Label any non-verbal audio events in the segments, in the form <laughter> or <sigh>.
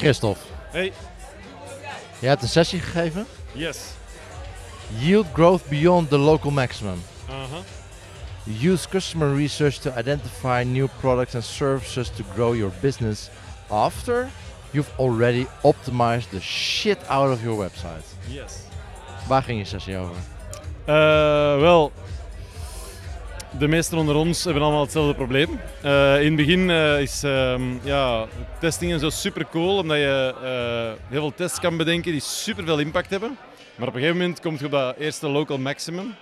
Christophe, Hey. je hebt een sessie gegeven. Yes. Yield growth beyond the local maximum. Uh-huh. Use customer research to identify new products and services to grow your business after you've already optimized the shit out of your website. Yes. Waar ging je sessie over? Eh, wel, de meesten onder ons hebben allemaal hetzelfde probleem. Eh, in het begin eh, is ehm, ja, testing zo super cool, omdat je eh, heel veel tests kan bedenken die super veel impact hebben. Maar op een gegeven moment komt je op dat eerste local maximum,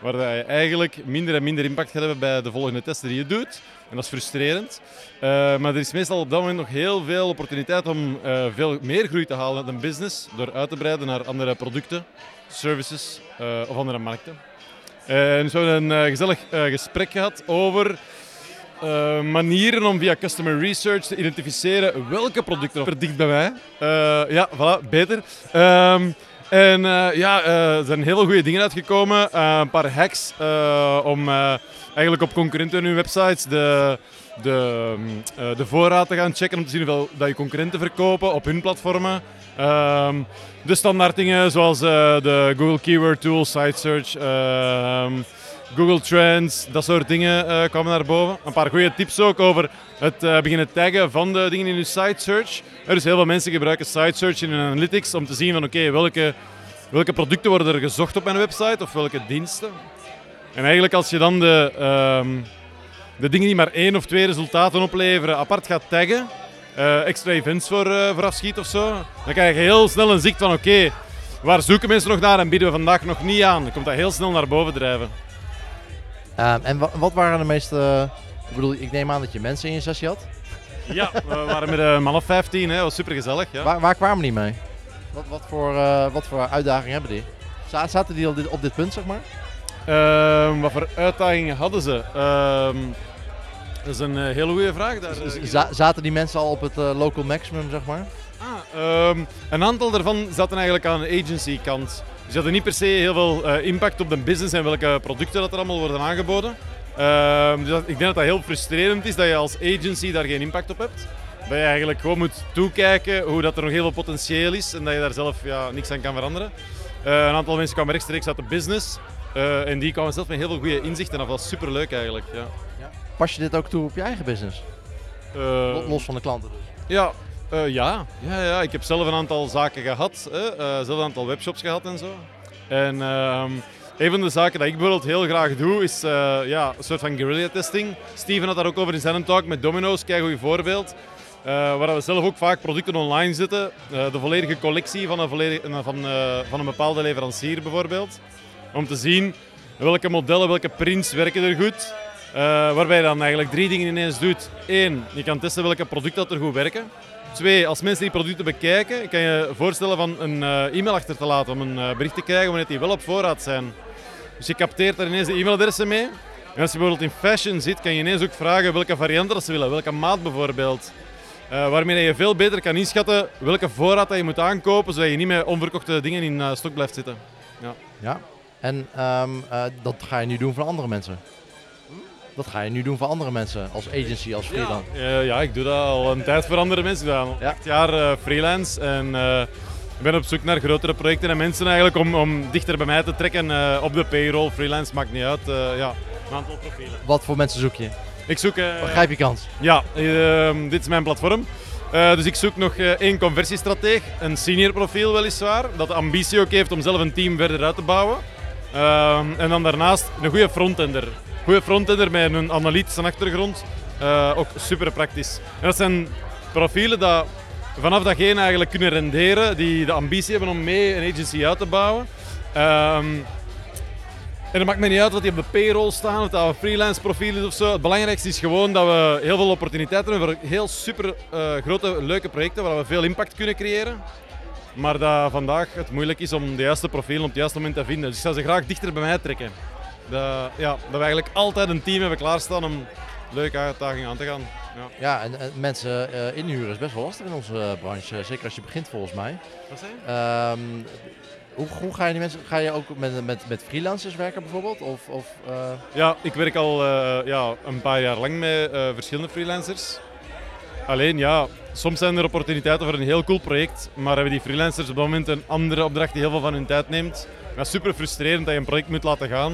waar je eigenlijk minder en minder impact gaat hebben bij de volgende testen die je doet. En dat is frustrerend. Maar er is meestal op dat moment nog heel veel opportuniteit om veel meer groei te halen uit een business door uit te breiden naar andere producten, services of andere markten. En dus we hebben een eh, gezellig eh, gesprek gehad over eh, manieren om via customer research te identificeren welke producten er dicht bij mij. Eh, ja, voilà, beter. Ehm, en eh, ja, eh, er zijn heel goede dingen uitgekomen. Eh, een paar hacks eh, om eh, eigenlijk op concurrenten hun websites de, de, mm, eh, de voorraad te gaan checken om te zien hoeveel dat je concurrenten verkopen op hun platformen. Ehm, de standaard dingen zoals eh, de Google Keyword Tool, Site Search, ehm, Google Trends, dat soort dingen eh, kwamen naar boven. Een paar goede tips ook over het beginnen taggen van de dingen in je site search. Er dus heel veel mensen gebruiken site search in hun analytics om te zien van oké, welke, welke producten worden er gezocht op mijn website of welke diensten. En eigenlijk als je dan de, ehm, de dingen die maar één of twee resultaten opleveren apart gaat taggen, eh, extra events voor, eh, voor afschiet of zo, dan krijg je heel snel een zicht van oké, waar zoeken mensen nog naar en bieden we vandaag nog niet aan. Dan komt dat heel snel naar boven drijven. Ehm, en wa- wat waren de meeste... Ik bedoel, ik neem aan dat je mensen in je sessie had. Ja, we waren met een man of 15, hè. dat was super gezellig. Ja. Waar, waar kwamen die mee? Wat, wat, voor, eh, wat voor uitdagingen hebben die? Za- Zaten die op dit, op dit punt, zeg maar? Ehm, wat voor uitdagingen hadden ze? Ehm, dat is een eh, hele goede vraag. Daar, Z- eh, za- zaten die mensen al op het eh, local maximum, zeg maar? Ah, ehm, een aantal daarvan zaten eigenlijk aan de agency kant. Dus hadden niet per se heel veel impact op de business en welke producten dat er allemaal worden aangeboden. Dus dat- ik denk dat dat heel frustrerend is dat je als agency daar geen impact op hebt. Dat je eigenlijk gewoon moet toekijken hoe dat er nog heel veel potentieel is en dat je daar zelf ja, niks aan kan veranderen. Een aantal mensen kwamen rechtstreeks uit de business eh, en die kwamen zelf met heel veel goede inzichten af. Dat was super leuk eigenlijk. Ja. Pas je dit ook toe op je eigen business? Eh, Lo- Los van de klanten dus. Ja, eh, ja. Ja, ja, ik heb zelf een aantal zaken gehad, hè. zelf een aantal webshops gehad en zo. En ehm, een van de zaken dat ik bijvoorbeeld heel graag doe, is ja, een soort van guerrilla testing. Steven had daar ook over in zijn talk met Domino's, kijk goed voorbeeld. Waar we zelf ook vaak producten online zetten. De volledige collectie van een, volledige, van, van een bepaalde leverancier bijvoorbeeld. Om te zien welke modellen, welke prints werken er goed. Eh, waarbij je dan eigenlijk drie dingen ineens doet. Eén, je kan testen welke producten dat er goed werken. Twee, als mensen die producten bekijken, kan je voorstellen van een eh, e-mail achter te laten om een eh, bericht te krijgen wanneer die wel op voorraad zijn. Dus je capteert daar ineens de e-mailadressen mee. En als je bijvoorbeeld in fashion zit, kan je ineens ook vragen welke varianten ze willen, welke maat bijvoorbeeld. Waarmee je veel beter kan inschatten welke voorraad dat je moet aankopen, zodat je niet met onverkochte dingen in stok blijft zitten. Ja. En ehm, eh, dat ga je nu doen voor andere mensen? Dat ga je nu doen voor andere mensen, als agency, als freelance? Eh, ja, ik doe dat al een tijd voor andere mensen. Ik doe al Ja. acht jaar eh, freelance en ik ben op zoek naar grotere projecten en mensen eigenlijk om, om dichter bij mij te trekken op de payroll. Freelance maakt niet uit. ja, een aantal profielen. Wat voor mensen zoek je? Ik zoek... Begrijp je kans? ja, ehm, dit is mijn platform. Dus ik zoek nog één conversiestrateeg, een senior profiel weliswaar, dat de ambitie ook heeft om zelf een team verder uit te bouwen. Ehm, en dan daarnaast een goede frontender. Goede frontender met een analytische achtergrond, eh, ook super praktisch. En dat zijn profielen dat vanaf datgene eigenlijk kunnen renderen, die de ambitie hebben om mee een agency uit te bouwen. Ehm, en het maakt me niet uit wat die op de payroll staan, of dat een freelance profiel is of zo. Het belangrijkste is gewoon dat we heel veel opportuniteiten hebben voor heel super eh, grote, leuke projecten waar we veel impact kunnen creëren. Maar dat vandaag het moeilijk is om de juiste profielen op het juiste moment te vinden. Dus ik zou ze graag dichter bij mij trekken. Dat, ja, dat we eigenlijk altijd een team hebben klaarstaan om leuke uitdagingen aan te gaan. Ja. Ja, en mensen eh, inhuren is best wel lastig in onze eh, branche. Zeker als je begint volgens mij. Wat zei? Ehm, hoe, hoe ga je die mensen... Ga je ook met, met, met freelancers werken bijvoorbeeld? Of, of, eh, Ja, ik werk al ja, een paar jaar lang met verschillende freelancers. Alleen ja, soms zijn er opportuniteiten voor een heel cool project, maar hebben die freelancers op dat moment een andere opdracht die heel veel van hun tijd neemt. Dat is super frustrerend dat je een project moet laten gaan.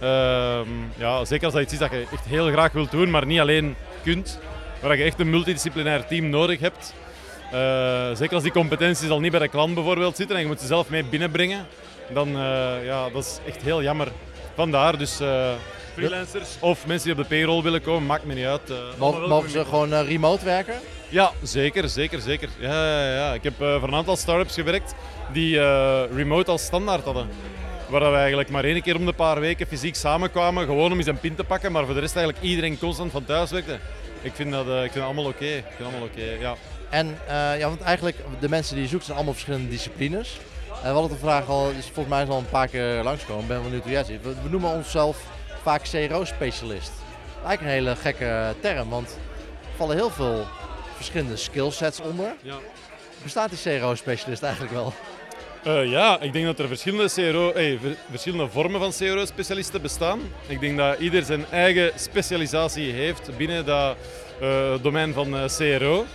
Ehm, ja, zeker als dat iets is dat je echt heel graag wilt doen, maar niet alleen kunt. Waar je echt een multidisciplinair team nodig hebt. Eh, zeker als die competenties al niet bij de klant bijvoorbeeld zitten en je moet ze zelf mee binnenbrengen, dan uh, ja, dat is echt heel jammer. Vandaar dus uh, freelancers of mensen die op de payroll willen komen, maakt me niet uit. mogen, mogen ze gewoon remote werken? Ja, zeker, zeker, zeker. Ja, ja, ja. Ik heb voor een aantal startups gewerkt die remote als standaard hadden. Waar we eigenlijk maar één keer om de paar weken fysiek samenkwamen, gewoon om eens een pin te pakken, maar voor de rest eigenlijk iedereen constant van thuis werkte. Ik vind dat, ik vind dat allemaal oké. Ik vind allemaal oké, ja. En uh, ja, want eigenlijk de mensen die je zoekt zijn allemaal verschillende disciplines. Uh, we hadden de vraag al, is volgens mij al een paar keer langskomen. Ben benieuwd hoe jij ziet. We, we noemen onszelf vaak CRO-specialist. Eigenlijk een hele gekke term, want er vallen heel veel verschillende skillsets onder. Ja. Bestaat die CRO-specialist eigenlijk wel? Uh, ja, ik denk dat er verschillende, CRO, hey, verschillende vormen van CRO-specialisten bestaan. Ik denk dat ieder zijn eigen specialisatie heeft binnen dat uh, domein van uh, CRO.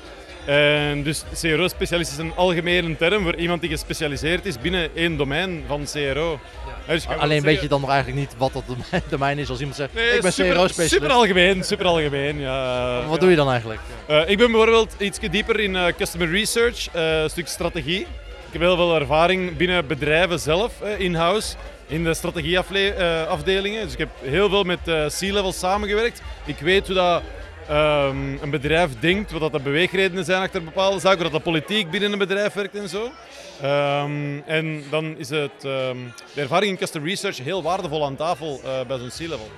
En dus CRO-specialist is een algemene term voor iemand die gespecialiseerd is binnen één domein van CRO. Ja. Dus Alleen weet je dan nog eigenlijk niet wat dat domein <laughs> is als iemand zegt ik ben CRO-specialist. Super algemeen, super algemeen. Ja. Wat doe je dan eigenlijk? Uh, ik ben bijvoorbeeld iets dieper in uh, customer research, uh, een stuk strategie. Ik heb heel veel ervaring binnen bedrijven zelf, in-house, in de strategieafdelingen. Dus ik heb heel veel met C-level samengewerkt. Ik weet hoe dat um, een bedrijf denkt, wat dat de beweegredenen zijn achter bepaalde zaken, dat de politiek binnen een bedrijf werkt en zo. Um, en dan is het, um, de ervaring in customer research heel waardevol aan tafel uh, bij zo'n C-level.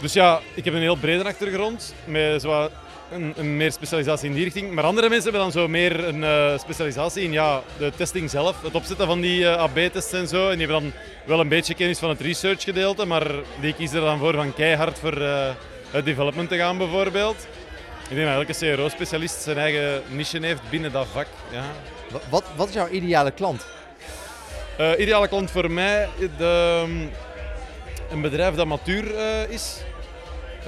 Dus ja, ik heb een heel brede achtergrond met zo een, een, meer specialisatie in die richting. Maar andere mensen hebben dan zo meer een uh, specialisatie in ja, de testing zelf, het opzetten van die uh, AB-tests en zo. En die hebben dan wel een beetje kennis van het research gedeelte, maar die kiezen er dan voor van keihard voor development te gaan bijvoorbeeld. Ik denk dat elke CRO-specialist zijn eigen niche heeft binnen dat vak. Ja. Wat, wat is jouw ideale klant? Uh, ideale klant voor mij, de, um, een bedrijf dat matuur uh, is.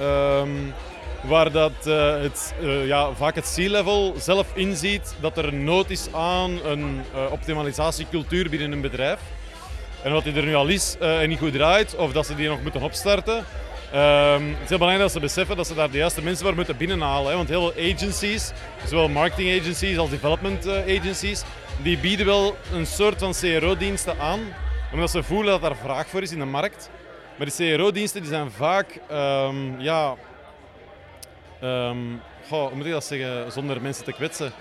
Um, waar dat, uh, het, ja, vaak het C-level zelf inziet dat er een nood is aan een optimalisatiecultuur binnen een bedrijf. En wat die er nu al is en niet goed draait, of dat ze die nog moeten opstarten, Um, het is heel belangrijk dat ze beseffen dat ze daar de juiste mensen voor moeten binnenhalen. Hè? Want heel veel agencies, zowel marketing agencies als development uh, agencies, die bieden wel een soort van CRO-diensten aan, omdat ze voelen dat daar vraag voor is in de markt. Maar die CRO-diensten die zijn vaak, um, ja, um, goh, hoe moet ik dat zeggen zonder mensen te kwetsen?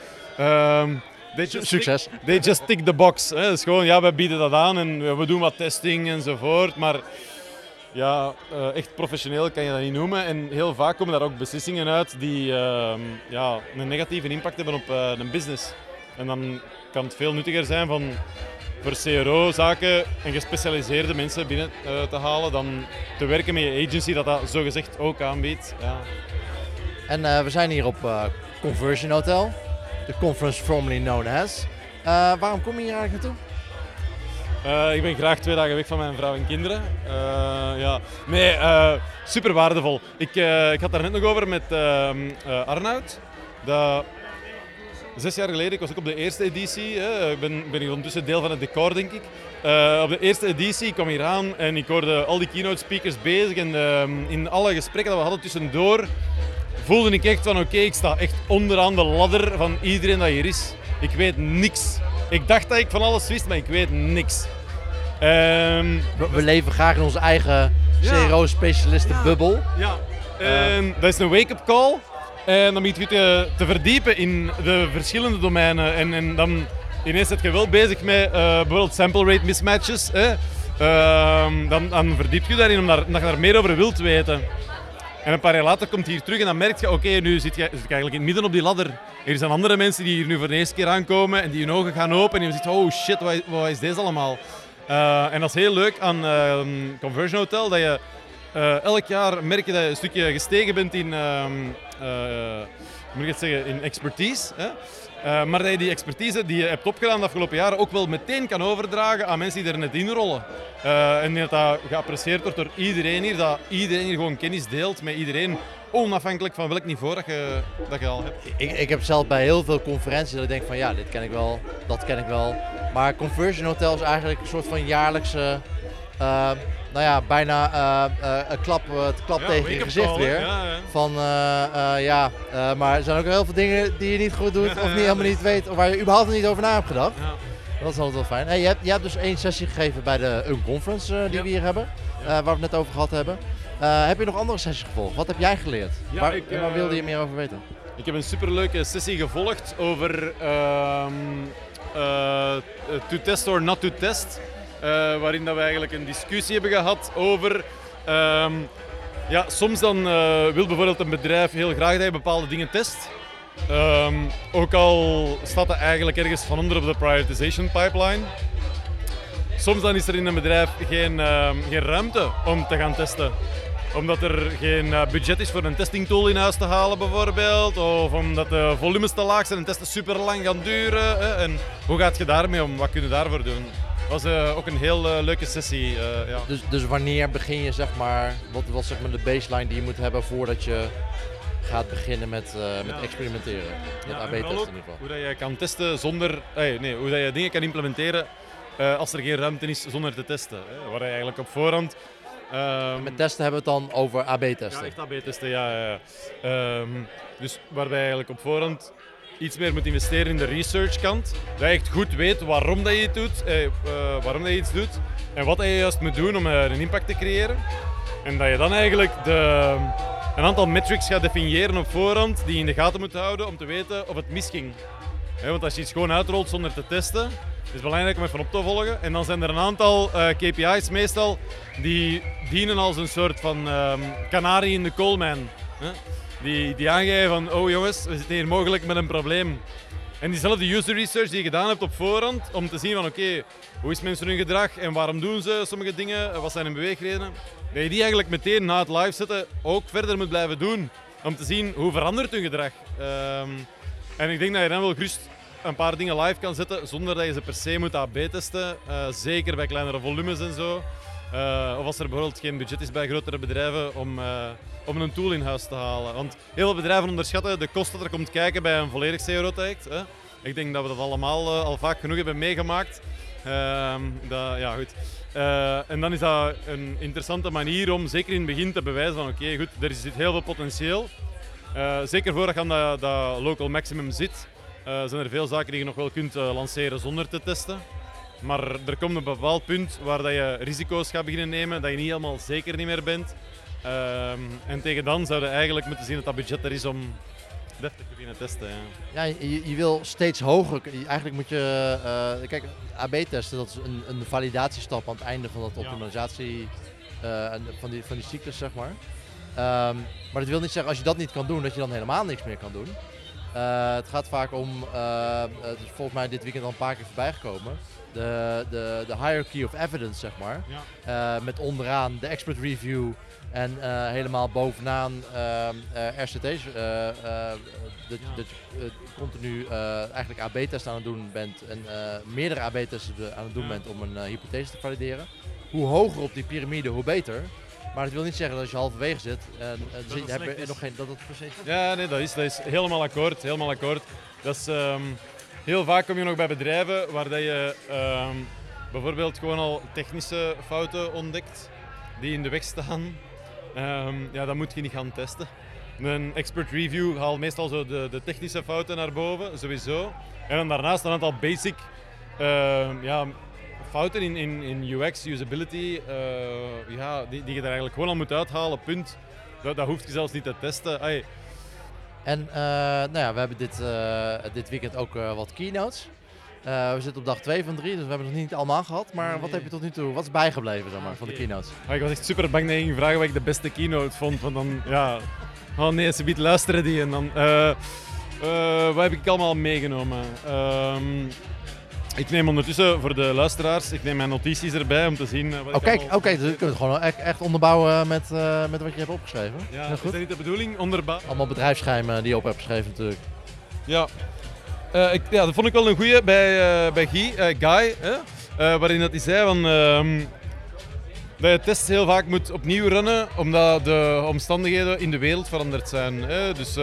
They just Succes. Tick, they just tick the box. Hè? Dus gewoon, ja, we bieden dat aan en we doen wat testing enzovoort. Maar ja, uh, echt professioneel kan je dat niet noemen. En heel vaak komen daar ook beslissingen uit die uh, ja, een negatieve impact hebben op uh, een business. En dan kan het veel nuttiger zijn van voor CRO-zaken en gespecialiseerde mensen binnen eh, te halen dan te werken met je agency dat dat zogezegd ook aanbiedt. Ja. En we zijn hier op Conversion Hotel, de conference formerly known as. waarom kom je hier eigenlijk naartoe? Uh, ik ben graag twee dagen weg van mijn vrouw en kinderen. Uh, ja. Nee, uh, super waardevol. Ik, ik had daar net nog over met ehm, Arnoud. Zes jaar geleden, ik was ook op de eerste editie. Hè. Ik ben, ben ondertussen deel van het decor, denk ik. op de eerste editie kwam hier aan en ik hoorde al die keynote speakers bezig. En ehm, in alle gesprekken dat we hadden tussendoor voelde ik echt van oké, ik sta echt onderaan de ladder van iedereen dat hier is. Ik weet niks. Ik dacht dat ik van alles wist, maar ik weet niks. Um, we, leven graag in onze eigen CRO-specialistenbubbel. Ja, ja. Um, dat is een wake-up call. En dan moet je te, te, verdiepen in de verschillende domeinen. En, en dan ineens zit je wel bezig met uh, bijvoorbeeld sample rate mismatches. Hè. Uh, dan, dan verdiep je daarin omdat je daar meer over wilt weten. En een paar jaar later komt hij hier terug en dan merk je, oké, nu zit je, eigenlijk in het midden op die ladder. Er zijn andere mensen die hier nu voor de eerste keer aankomen en die hun ogen gaan open en je ziet, oh shit, wat, wat is deze allemaal? Uh, en dat is heel leuk aan uh, Conversion Hotel, dat je uh, elk jaar merk je dat je een stukje gestegen bent in, uh, moet ik het zeggen, in expertise. Hè? Uh, maar dat je die expertise die je hebt opgedaan de afgelopen jaren ook wel meteen kan overdragen aan mensen die er net in rollen. Uh, en dat dat geapprecieerd wordt door iedereen hier, dat iedereen hier gewoon kennis deelt met iedereen, onafhankelijk van welk niveau dat je, dat je al hebt. Ik, ik heb zelf bij heel veel conferenties dat ik denk van ja, dit ken ik wel, dat ken ik wel. Maar Conversion Hotel is eigenlijk een soort van jaarlijkse nou ja, bijna uh, uh, een klap, het klap tegen je gezicht weer. Ja, ja. Van ja, maar er zijn ook heel veel dingen die je niet goed doet of niet, helemaal niet weet, of waar je überhaupt niet over na hebt gedacht. Dat is altijd wel fijn. Hey, je, hebt, je hebt dus één sessie gegeven bij de Unconference die we hier hebben, waar we het net over gehad hebben. heb je nog andere sessies gevolgd? Wat heb jij geleerd? waar, ik, waar wilde je meer over weten? Ik heb een superleuke sessie gevolgd over um, to test or not to test. Uh, waarin dat we eigenlijk een discussie hebben gehad over. Um, ja, soms dan uh, wil bijvoorbeeld een bedrijf heel graag dat je bepaalde dingen test. Um, ook al staat dat eigenlijk ergens van onder op de prioritization pipeline. Soms dan is er in een bedrijf geen, uh, geen ruimte om te gaan testen omdat er geen eh, budget is voor een testingtool in huis te halen bijvoorbeeld. Of omdat de volumes te laag zijn en testen super lang gaan duren. Hè. En hoe gaat je daarmee om? Wat kun je daarvoor doen? Was uh, ook een heel uh, leuke sessie. Uh, ja. dus, dus wanneer begin je, zeg maar, wat was zeg maar de baseline die je moet hebben voordat je gaat beginnen met, met ja. experimenteren? Met AB-testen in ieder geval. Hoe dat je kan testen zonder, hey, nee, hoe dat je dingen kan implementeren als er geen ruimte is zonder te testen. Hè? Waar je eigenlijk op voorhand Um, met testen hebben we het dan over AB-testen? Ja, echt AB-testen, ja. ja. Um, dus waarbij eigenlijk op voorhand iets meer moet investeren in de researchkant. Dat je echt goed weet waarom dat je, doet, eh, uh, waarom dat je iets doet en wat je juist moet doen om uh, een impact te creëren. En dat je dan eigenlijk de, een aantal metrics gaat definiëren op voorhand die je in de gaten moet houden om te weten of het misging. Want als je iets gewoon uitrolt zonder te testen, is het belangrijk om even op te volgen. En dan zijn er een aantal eh, KPI's meestal die dienen als een soort van um, kanarie in de coalmine die, die aangeven van, oh jongens, we zitten hier mogelijk met een probleem. En diezelfde user research die je gedaan hebt op voorhand, om te zien van oké, hoe is mensen hun gedrag en waarom doen ze sommige dingen, wat zijn hun beweegredenen, dat je die eigenlijk meteen na het live zetten ook verder moet blijven doen. Om te zien hoe verandert hun gedrag. Um, en ik denk dat je dan wel gerust een paar dingen live kan zetten zonder dat je ze per se moet AB testen. Uh, zeker bij kleinere volumes en zo. Uh, of als er bijvoorbeeld geen budget is bij grotere bedrijven om, uh, om een tool in huis te halen. Want heel veel bedrijven onderschatten de kosten dat er komt kijken bij een volledig CRO-traject. Ik denk dat we dat allemaal uh, al vaak genoeg hebben meegemaakt. Ehm, dat, ja, goed. en dan is dat een interessante manier om zeker in het begin te bewijzen van oké, goed, er zit heel veel potentieel. zeker voordat je aan dat, dat local maximum zit, zijn er veel zaken die je nog wel kunt lanceren zonder te testen. Maar er komt een bepaald punt waar dat je risico's gaat beginnen nemen, dat je niet helemaal zeker niet meer bent. Um, en tegen dan zouden we eigenlijk moeten zien dat dat budget er is om deftig te beginnen testen. Ja, ja je, je, wil steeds hoger. Eigenlijk moet je. Uh, kijk, AB-testen, dat is een, een, validatiestap aan het einde van dat optimalisatie. Uh, van, die, van die cyclus, zeg maar. Um, maar dat wil niet zeggen als je dat niet kan doen, dat je dan helemaal niks meer kan doen. Uh, het gaat vaak om, het is volgens mij dit weekend al een paar keer voorbij gekomen de, de, de hierarchy of evidence, zeg maar. Ja. Uh, met onderaan de expert review en uh, helemaal bovenaan uh, RCT's. dat, dat je continu eigenlijk AB-testen aan het doen bent en meerdere AB-testen aan het doen bent om een hypothese te valideren. Hoe hoger op die piramide, hoe beter. Maar dat wil niet zeggen dat als je halverwege zit, en, heb je nog geen dat het precies. Ja, nee, dat is, dat is helemaal akkoord. Helemaal akkoord. Dat is, um, Heel vaak kom je nog bij bedrijven waar dat je ehm, bijvoorbeeld gewoon al technische fouten ontdekt die in de weg staan. Um, ja, dan moet je niet gaan testen. Een expert review haalt meestal zo de, de technische fouten naar boven, sowieso. En dan daarnaast een aantal basic uh, ja, fouten in, in, in UX, usability, uh, ja, die, die je er eigenlijk gewoon al moet uithalen, punt. Dat, dat hoef je zelfs niet te testen. En uh, nou ja, we hebben dit, uh, dit weekend ook uh, wat keynotes. we zitten op dag 2 van 3, dus we hebben nog niet allemaal gehad. Maar nee. wat heb je tot nu toe, wat is bijgebleven zeg maar, van de keynotes? ik was echt super bang dat je ging vragen wat ik de beste keynote vond. Want dan, ja, oh nee, ze biedt luisteren die. En dan, wat heb ik allemaal meegenomen? Um, ik neem ondertussen voor de luisteraars, ik neem mijn notities erbij om te zien. Oké, oh, kijk, oké, dus je kunt het gewoon echt, echt onderbouwen met, uh, met wat je hebt opgeschreven. Ja, is dat niet de bedoeling? Onderbouwen? Allemaal bedrijfsgeheimen die je op hebt geschreven natuurlijk. Ja. Uh, ik, ja, dat vond ik wel een goeie bij, uh, bij Guy, Guy hè? waarin dat hij zei van, ehm, dat je tests heel vaak moet opnieuw runnen, omdat de omstandigheden in de wereld veranderd zijn. Hè? Dus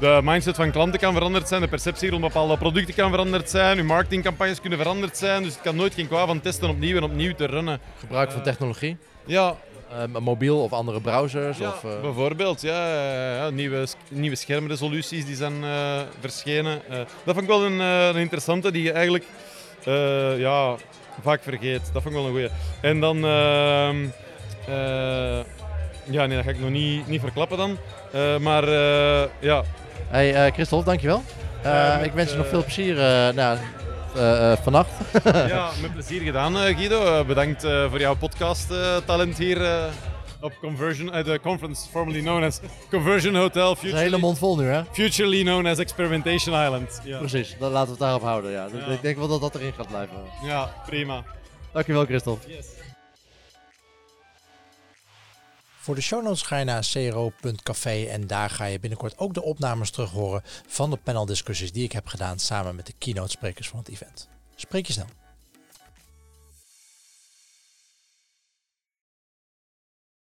de mindset van klanten kan veranderd zijn, de perceptie rond bepaalde producten kan veranderd zijn, je marketingcampagnes kunnen veranderd zijn. Dus het kan nooit geen kwaad van testen opnieuw en opnieuw te runnen. Gebruik van technologie? Ja, uh, mobiel of andere browsers? Ja, of, uh... bijvoorbeeld. Ja, ja, nieuwe, nieuwe schermresoluties die zijn uh, verschenen. dat vond ik wel een, een interessante die je eigenlijk ja, vaak vergeet. Dat vond ik wel een goeie. En dan... Ehm, ja, nee, dat ga ik nog niet, niet verklappen dan. maar ja... Hey Christophe, dankjewel. ik wens je nog veel plezier. nou, vannacht. <laughs> ja, met plezier gedaan, Guido. bedankt voor jouw podcast-talent hier op Conversion, de conference formerly known as Conversion Hotel. Futurely, hele mond vol nu, hè? Futurely known as Experimentation Island. Ja. Precies, dan laten we het daarop houden. Ja. ja. Ik denk wel dat dat erin gaat blijven. Ja, prima. Dankjewel, Christophe. Yes. Voor de show notes ga je naar cro.café en daar ga je binnenkort ook de opnames terug horen van de paneldiscussies die ik heb gedaan samen met de keynote sprekers van het event. Spreek je snel.